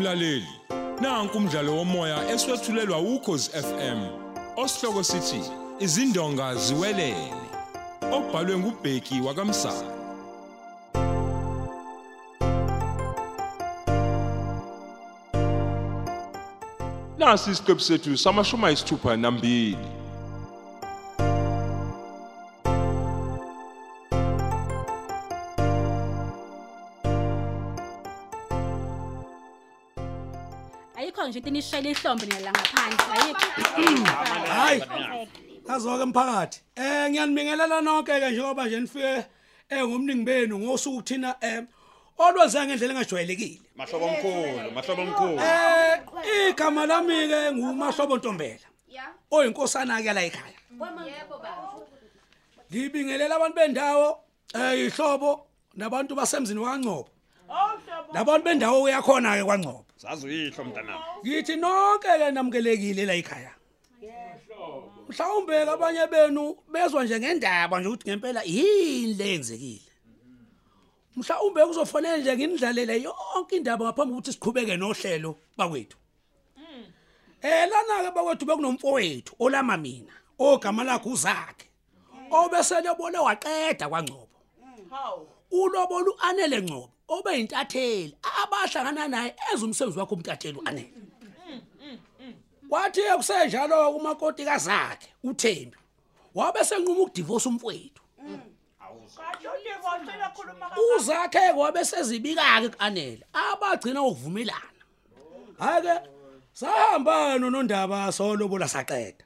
Mlaleli, nanku umdlalo womoya eswetshulelwa ukhozi FM. Osihloko sithi izindonga ziwelele. Obhalwe ngubheki wakamsana. Nasi isiqebu sethu samashumi ayisithupha nambili. Ayikho nje into inishayela ihlombe nina la ngaphandle ayikho Hayi. Azoke emphakathi. Eh ngiyanibingelela nonke ke njengoba nje nifike eh ngomningi benu ngosuku thina eh olwenza ngendlela engajwayelekile. mahlobo omkhulu mahlobo omkhulu Eh igama lami ke ngumahlobo Ntombela. Oyinkosana ke la ekhaya. Ngibingelela abantu bendawo eh ihlobo nabantu basemzini waNgcobo. Labantu bendawo uyakhona ke kwaNgcobo. Zazi uyihlo mntanami Ngithi nonke ke namukelekile la ekhaya. Mhlawumbe ke abanye benu bezwa nje ngendaba nje ukuthi ngempela yini lenzekile. Mhlawumbe kuzofanele nje ngindlalele yonke indaba ngaphambi kokuthi siqhubeke nohlelo bakwethu. Eh lana ke bakwethu bekunomfowethu olama mina ogama lakhe uzakhe. Obese lebole waqeda kwaNgcobo. Ulobolu anele Ngcobo obeyintatheli abahlangana naye enza umsebenzi wakhe umtatheli uanele. Kwathi kusenjalo kumakoti kazakhe uThembi. Wabe senquma ukudivorce umfowethu. Uzakhe kwabe sezibika ke kanele abagcina ukuvumelana. Hake sahamba nonondaba solobola saqeda.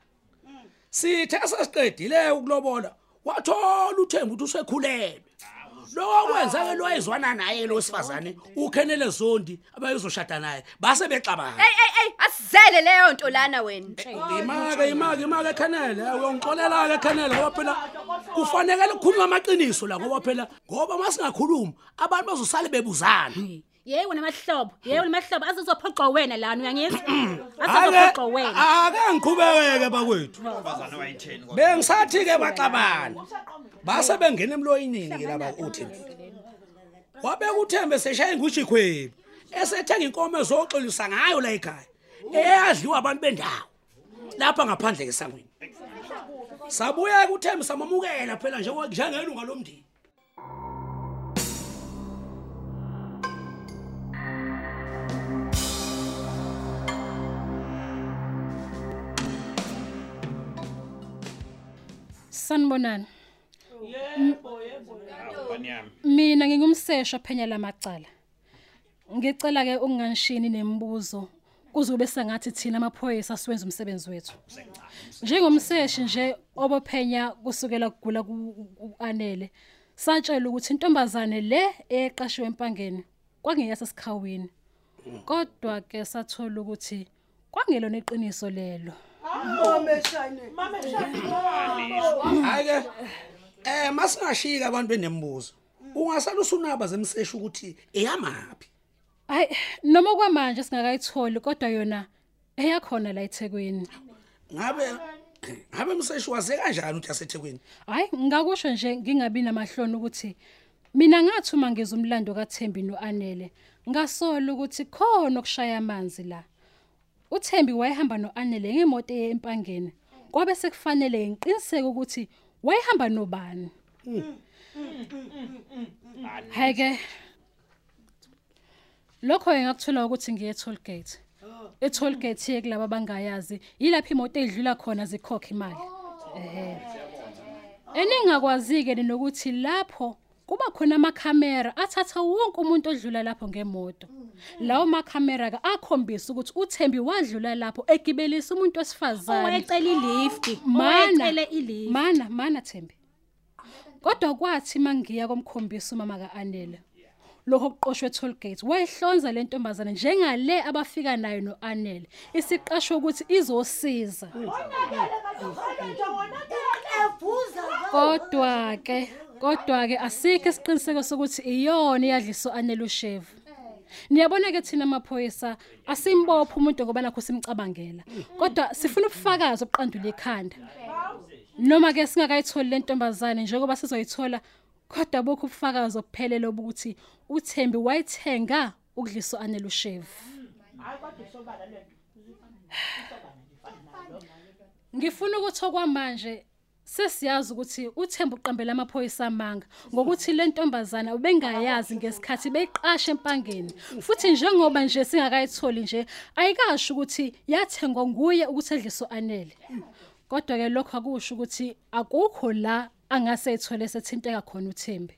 Sithe sesiqedile ukulobola wathola uThembi ukuthi usekhulelwe. Lo kwenza ke lo ayizwana naye lo sifazane ukhenele zondi abayizoshada naye base bexabana. Ey ey ey asizele leyo nto lana wena. imake imake imake khanele uyongixolela ke khanele ngoba phela kufanele ukukhuluma amaqiniso la ngoba phela ngoba masingakhuluma abantu bazosala bebuzana yebo namahlobo yebo namahlobo azizophoqa wena lana uyangizwa? Ake azizophoqa wena ake ngiqhubekeke bakwethu. Bazana wayitheni bengisathi ke baxabana. base bengena emloyinini ke laba uThembi wabe uThembe seshaya ingushi khwebu esethenga inkomo ezoxolisa ngayo la ekhaya eyadliwa abantu bendawo lapha ngaphandle kesangweni sabuya ke uThembe samamukela phela njengoba njengelunga lomndeni. Sanibonani. bani yami Mina ngingumsesha phenya lamacala. Ngicela ke unganishini nemibuzo kuzobe sengathi thina amaphoyisa siwenza umsebenzi wethu. Njengomseshi nje obophenya kusukela kugula kuanele. Satshela ukuthi intombazane le eqashiwe empangeni kwangeyasa sikhawini. Kodwa ke sathola ukuthi kwangelona iqiniso lelo. Hayi ke eh masingashika abantu benembuzo ungasala usunaba zemseshu ukuthi eyamaphi Hayi noma kwamanje singakayitholi kodwa yona eyakhona la eThekwini. ngabe ngabe umseshi waze kanjani uthi asethekwini Hayi ngakusho nje ngingabi namahloni ukuthi mina ngathi uma ngizwe umlando kaThembi noAnele ngasola ukuthi khona okushaya amanzi la. uThembi wayehamba noAnele ngemoto eye empangeni. Kwabe sekufanele ngiqiniseke ukuthi wayehamba nobani. Heke Lokho engakuthola ukuthi ngiye toll gate. E toll gate ye kulabo abangayazi yilapho imoto edlula khona zikhokha imali. Eh. Eningakwazi ke nokuthi lapho kuba khona amakhamera athatha wonke umuntu odlula lapho ngemoto. Lawo makhamera ke akhombisa ukuthi uThembi wadlula lapho egibelisa umuntu wesifazane. owayecela ilift Mana owayecela ilift mana mana Thembi. Kodwa kwathi mangiya komkhombisa umama kaAnele. Lokho kuqoshwe toll gate wayehlonza le ntombazane njengale abafika nayo noAnele. Isiqashwe ukuthi izosiza. Kodwa ke kodwa ke asikho isiqiniseko sokuthi iyona iyadliso Anele ushevu. Niyabona ke thina amaphoyisa asimbopha umuntu ngoba nakho simcabangela. Kodwa sifuna ubufakazi obuqandula ikhanda. Noma ke singakayitholi le ntombazane njengoba sizoyithola kodwa bokho ubufakazi obuphelele ukuthi uThembi wayithenga ukudliso Anele ushevu. ngifuna ukuthi okwamanje sesiyazi ukuthi uThemba uqambela amaphoyisa amanga ngokuthi le ntombazana ubengayazi ngesikhathi beyiqashe empangeni futhi njengoba nje singakayitholi nje ayikasho ukuthi yathengwa nguye ukuthi edliso anele kodwa ke lokho akusho ukuthi akukho la angase ethole sethinteka khona uThembi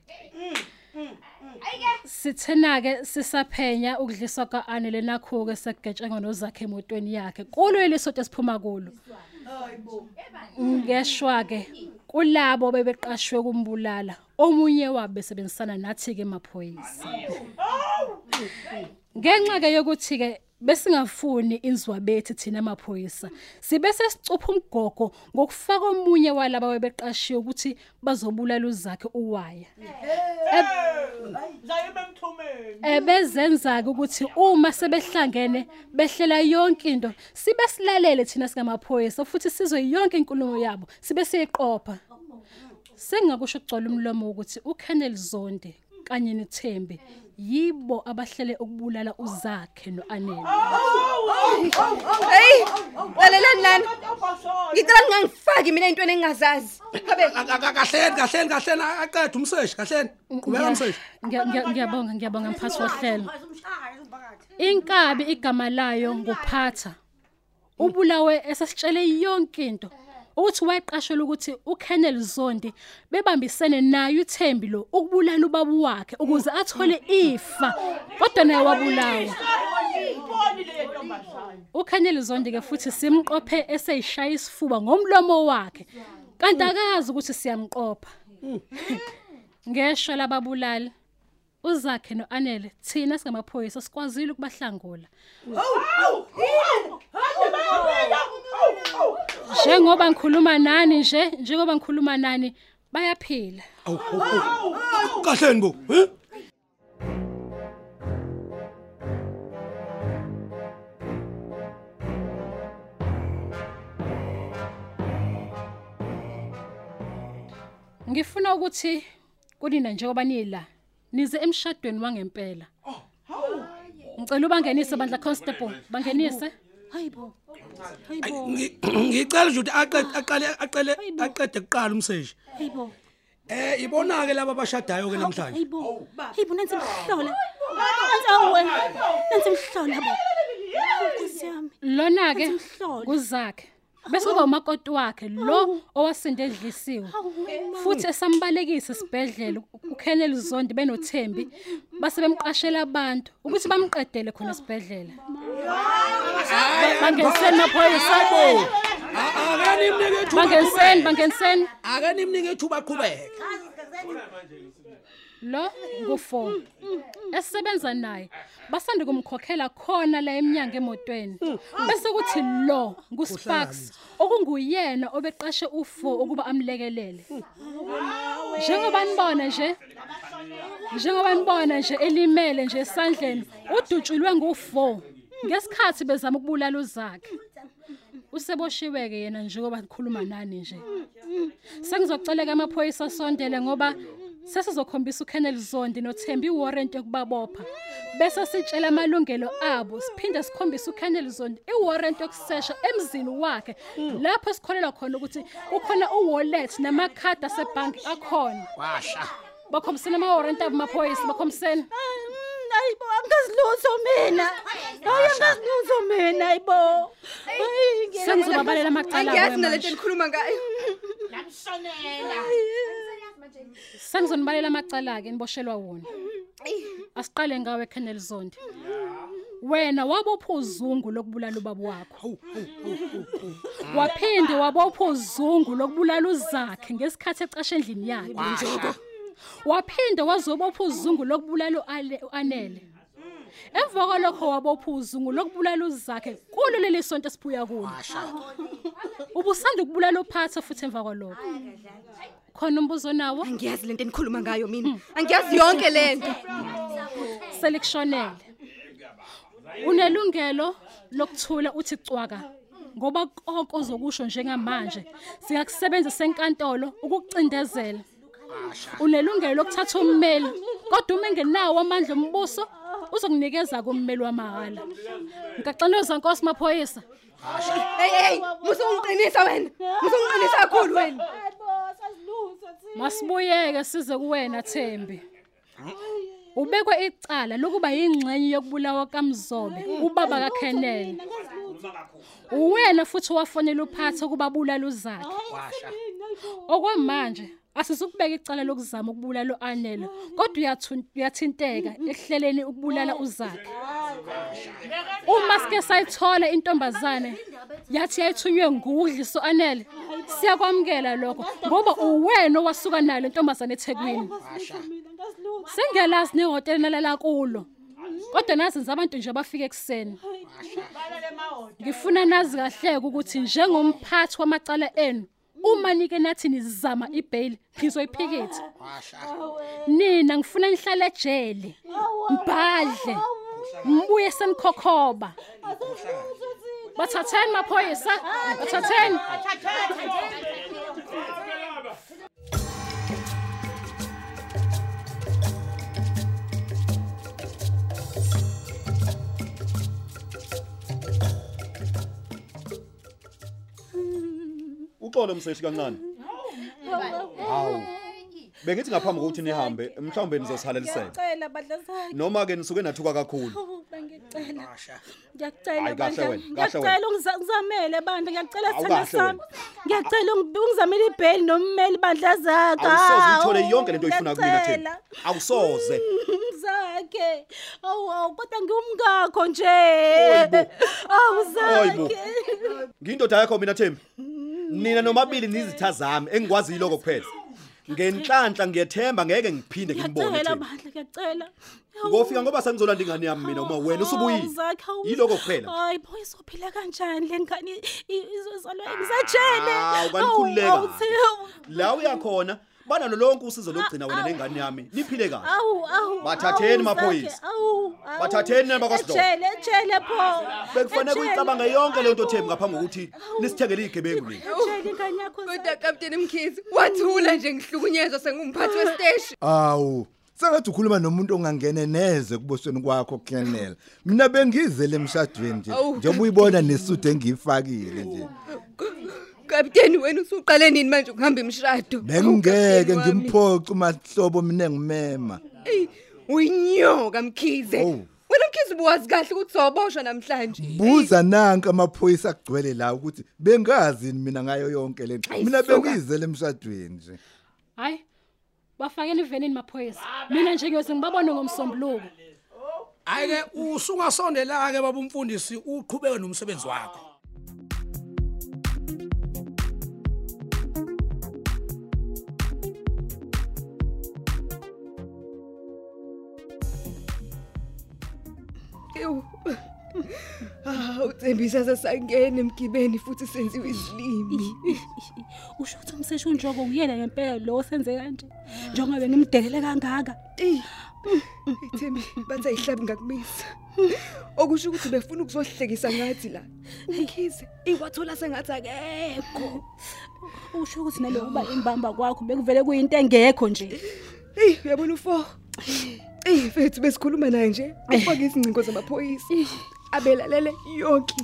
Sithena ke sisaphenya ukudliswa kaAnele nakho ke sekugetshenga nozakhe emotweni yakhe. Kulo elisote siphuma kulo. Ngeshwa ke kulabo bebeqashwe kumbulala. Omunye wabo besebenzisana nathi ke emaphoyisa. Ngenxa ke yokuthi ke besingafuni inzwa bethu thina amaphoyisa sibe sesicupha umgogo ngokufaka omunye walabo bebeqashiwe ukuthi bazobulala uzakhe uwaya. Ebezenza ke ukuthi uma sebehlangene behlela yonke into sibe silalele thina singamaphoyisa futhi sizwe yonke inkulumo yabo sibe siyiqopha sengakusho ukugcola umlomo ukuthi uKenneth Zonde kanye neThembi yibo abahlele ukubulala uzakhe noAnele Hey, lalelani lana. Ngicela ngingangifaki mina into engingazazi. Habe, kahleni kahleni kahleni. Aqeda umseshi kahleni. Qhubeka umseshi. Ngiya- ngiya- ngiyabonga ngiyabonga mphathi wohlelo. Inkabi igama layo nguphatha. Ubulawe esasitshele yonke into. Ukuthi wayeqashelwa ukuthi uKenneth Zondi bebambisene naye uThembi lo ukubulala ubaba wakhe ukuze athole ifa kodwa naye wabulawa uKenneth Zondi ke futhi simqophe eseyishaya isifuba ngomlomo wakhe kanti akazi ukuthi siyamqopha ngeshwa lababulali uzakhe noanele thina singamaphoyisa sikwazile ukubahlangula njengoba ngikhuluma nani nje njengoba ngikhuluma nani bayaphila. Kahleni bo ngifuna ukuthi kunina njengoba nila nize emshadweni wangempela. Ngicela ubangenise bandla constable bangenise. Hayibo ngicela nje ukuthi aqede aqale aqale aqede kuqala umseshi. Hayibo eh ibona ke laba abashadayo ke namhlanje. hayibo hayibo nansi mhlola. nansi awe nansi mhlola bo lona ke kuzakhe. Bese kuba umakoti wakhe lo owasinde edlisiwe futhi esambalekisa isibhedlela uKenneth Zondi benothembi base bemqashela abantu ukuthi bamqedele khona esibhedlela. Bangeniseni maphoyisa bangeniseni bangeniseni akani imnike ithuba aqhubeke lo ngu4 esebenza naye basanda kumkhokhela khona la eminyango emotweni. Bese kuthi lo nguSparks okunguyena obeqashe u4 ukuba amlekelele. Njengoba nibona nje njengoba nibona nje elimele nje esandleni udutshulwe ngu4 ngesikhathi bezama ukubulala uzakhe useboshiwe ke yena njengoba ngikhuluma nani nje. Sengizoceleka amaphoyisa asondele ngoba sesizokhombisa uKenneth Zondi noThembi iwarrant yokubabopha bese sitshela amalungelo abo siphinde sikhombise uKenneth Zondi iwarrant yokusesha emzini wakhe lapho sikholela khona ukuthi kukhona uwallet namakhadi asebhanki akhona. Washa bakhombisene ama-warrant abo maphoyisa bakhombisene. Hayibo angazilutho mina hayi angazilutho mina hayibo hayi sengizobabalela amacala abo angiyazi nalento manje enikhuluma ngayo. sengizonibalela amacala-ke niboshelwa wona asiqale ngawe Kenneth Zondi wena wabopha uzungu lokubulala ubaba wakho waphinde wabopha uzungu lokubulala uzakhe ngesikhathi ecashe endlini yakhe. Waphinde wazobopha uzungu lokubulala uAle- uanele. Emva kwalokho wabopha uzungu lokubulala uzakhe kulo leli sonto esiphuya kulo. Ubusanda ukubulala uphatha futhi emva kwalokho. Khona umbuzo nawo? Angiyazi lento enikhuluma ngayo mina. Angiyazi yonke lento. selikushonele unelungelo lokuthula uthi cwaka ngoba konke ozokusho njengamanje siyakusebenzisa enkantolo ukukucindezela unelungelo lokuthatha ummeli kodwa uma engenawo amandla ombuso uzokunikeza kummeli wamahala ngixoxeloza nkosi maphoyisa. Hey hey musungiqinisa wena musungiqinisa kakhulu wena. Masibuyeke size kuwena Thembi. Ubekwe icala lokuba yingxenye yokubulawa kaMzobe ubaba kaKhenele uwena futhi wafonela uphathe ukubabulala uzakhe okwamanje asizukubeka icala lokuzama ukubulala uAnele kodwa uyathun- uyathinteka ehleleni ukubulala uzakhe uma sike sayithola intombazane yathi yayithunywe ngudliso anele siyakwamukela lokho ngoba uwena owasuka nayo le ntombazane eThekwini. Sengiyalazi nehotela nalala kulo. Kodwa nazi nje abantu nje abafika ekseni ngifuna nazi kahle ukuthi njengomphathi wamacala enu uma nike nathi nizama ibail ngizoyiphiketha nina ngifuna nihlale ejele. Mbadle. mbuye senikhokhoba. Bathatheni maphoyisa. Bathatheni. Uxolo mseshi kancane. Hawu. Bengithi ngaphambi kokuthi nihambe mhlawumbe nizosihalalisela. Ngiyacela badla zakhe. Noma ke nisuke nathuka kakhulu. Hawu, Bengicela. Asha. Ngiyacela Hayi, kahle bandla. wena, kahle Ngiyacela ungiza- ungizamele bandla. Ngiyacela Awu, sithanda kahle sami. Ngiyacela ungi- ungizamele ibheli nommeli bandla zakhe. Awusoze uyithole Hawu, yonke lento oyifuna kumina Thembi. ngiyacela. Awusoze. zakhe awu awu kodwa ngiwumngakho nje Oyibo. awu Oyibo. zakhe Ngiyindoda yakho mina Thembi. Nina nomabili nizitha zami engikwazi lokho kuphela. Ngenhlanhla ngiyethemba ngeke ngiphinde ngimbone ngiyacela Thembi. bandla ngiyacela Ngofika ngoba sengizolanda ingane yami mina uma wena usubuyile. Yiloko kuphela. hayi pho izophila kanjani le ngane i- i- izozalwa ngisajele Hawu kanikhululeka. La uyakhona bana lonke usizo lokugcina wena nengane yami. Niphile kahle. awu awu Bathatheni awu, maphoyisa. Zakhe, awu awu. Bathatheni naba kwaSidongo. ejele ejele pho Bekufanele Ejele. uyicabange yonke lento Thembi ngaphambi kokuthi nisithengele igebengu leli. ejele ingane yakho kodwa kapteni mkhizi wathula nje ngihlukunyezwa sengumphathi westeshi Awu, sengathi ukhuluma nomuntu ongangene neze kubosweni kwakho Kenel. Mina bengizele emshadweni nje. Awu. Njengoba uyibona nesudi engiyifakile nje. Kapteni wena usuqale nini manje ukuhamba kapteni wami. ngimphoxe umahlobo mina ngimema. Ey, uyinyoka mkhize wena mkhize ubuwazi kahle ukuthi uzoboshwa namhlanje Buza nanka amaphoyisa agcwele la ukuthi bengazi mina ngayo yonke lento. Mina bengizele emshadweni nje. hayi bafakeni ivenini maphoyisa mina nje ngiyoze ngibabone ngomsombuluko Ayike usungasondela ke baba umfundisi uqhubeke nomsebenzi wakho. uThembisa sasangena emgibeni futhi senziwe izilimi. usho ukuthi umseshi unjoko uyena ngempela lo senze kanje njengoba ngimdelele kangaka Ey. Ithembi bathi ayihlabi ngakumisa. Okusho ukuthi befuna ukuzohlekisa ngathi la. Umkhize ikwathola sengathi akekho. usho ukuthi nalokuba imbamba kwakho bekuvele kuyinto engekho nje Ey, uyabona ufo. Ey, mfethu besikhuluma naye nje. Ufake izingcingo zamaphoyisa. Abelalele yonke.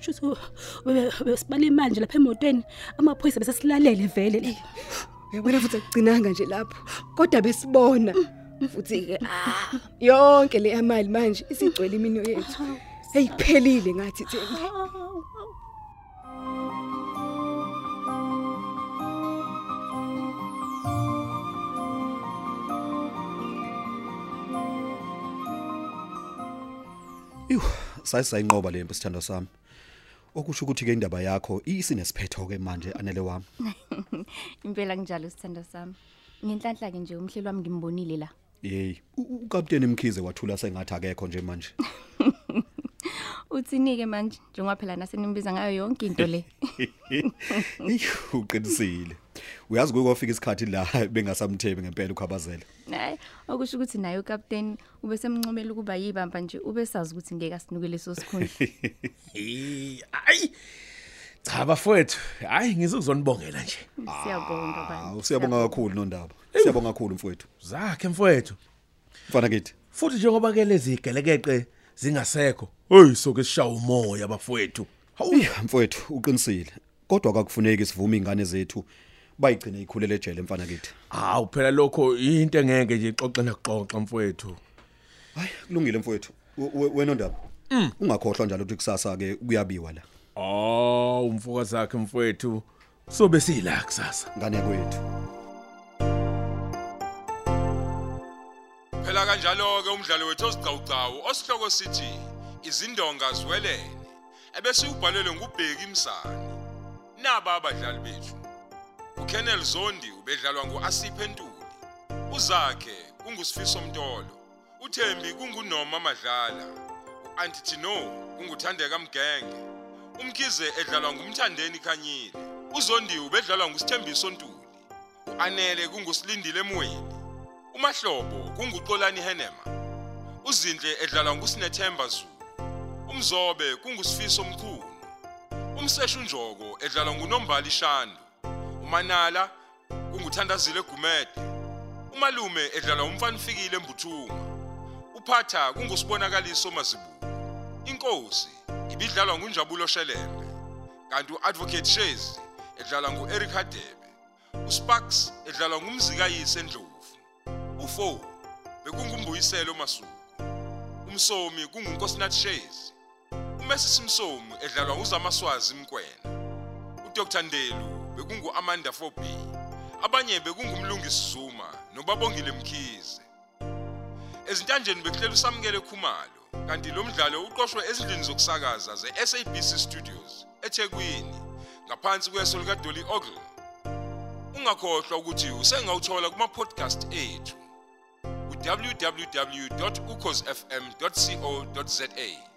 usho ukuthi besibala imali nje lapha emotweni amaphoyisa bese silalele vele le Uyabona futhi akucinanga nje lapho. Kodwa besibona. Futhi ke ah, yonke le amali manje isigcwele imino yethu. Hey kuphelile ngathi Thembi. Sayisayinqoba le mpi sithando sami. Okusho ukuthi ke indaba yakho isinesiphetho ke manje anele wami. Impela kunjalo sithando sami. Ngenhlanhla ke nje umhlelo wami ngimbonile la. Hey, ukapteni Mkhize wathula sengathi akekho nje manje. Uthini ke manje njengoba phela nasenimbiza ngayo yonke into le. Iyu, uqinisile. Uyazi kuyofika isikhathi la bengasamthembi ngempela ukhabazela. Hayi, okusho ukuthi naye uCaptain ube semncomela ukuba yibamba nje ube sazi ukuthi ngeke asinuke leso sikhundla. Eh, hayi. Cha bafowethu, hayi ngizokuzonibongela nje. Siyabonga Ah, bani. usiyabonga kakhulu nondaba. Siyabonga kakhulu mfowethu. Zakhe mfowethu. Mfana kithi. futhi njengoba ke lezi gelekeqe zingasekho hey soke sishawa umoya bafowethu Hawu mfowethu uqinisile. Kodwa akufuneki sivume ingane zethu bayigcine ikhulele ejele mfana kithi. hawu phela lokho into engeke nje ixoxe nakuxoxa mfowethu Hayi kulungile mfowethu. We- we- Wena ndaba. Ungakhohlwa njalo ukuthi kusasa ke kuyabiwa la. awu umfoka zakhe mfowethu sobe sila kusasa Ngane yakwethu. phela kanjalo ke umdlalo wethu ozicawucawu osihloko sithi izindonga ziwelene ebese ubhalelwe ngubheki imsani naba abadlali bethu uKennel Zondi ubedlalwa nguAsiphe Ntuli. Uzakhe kungusifiso Mtolo. uThembi kungunoma Madlala. uAntitino kunguthandeka Mgenge. Umkhize edlalwa ngumthandeni Khanyile. uZondi ubedlalwa ngusithembiso Ntuli. Uanele kungusilindile emweni umahlobo kunguxolani henema. Uzinhle edlalwa ngusinethemba zulu. Umzobe kungusifiso mkhulu. Umseshu njoko edlalwa ngunombali shando umanala kunguthandazile gumede umalume edlalwa umfanifikile embuthunga. Uphatha kungusibonakaliso mazibuko inkosi ibidlalwa ngunjabulo shelembe kanti uadvocate Shezi edlalwa nguEric Hadebe. uSparks edlalwa ngumzikayise endlovu uFo bekungumbuyiselo masuku umsomi kungunkosinathi Shezi. uMessi Simsomi edlalwa nguzamaswazi Mkwena. uDr Ndelu bekungu Amanda Fobi abanye bekungumlungisi Zuma nobabongile Mkhize. Ezintanjeni bekuhlela usamukele Khumalo kanti lo mdlalo uqoqwwe ezindlini zokusakaza ze-SABC Studios eThekwini ngaphansi kweso lika Dolly Ogle ungakhohlwa ukuthi usengawuthola kuma podcast ethu www.ukhosfm.co.za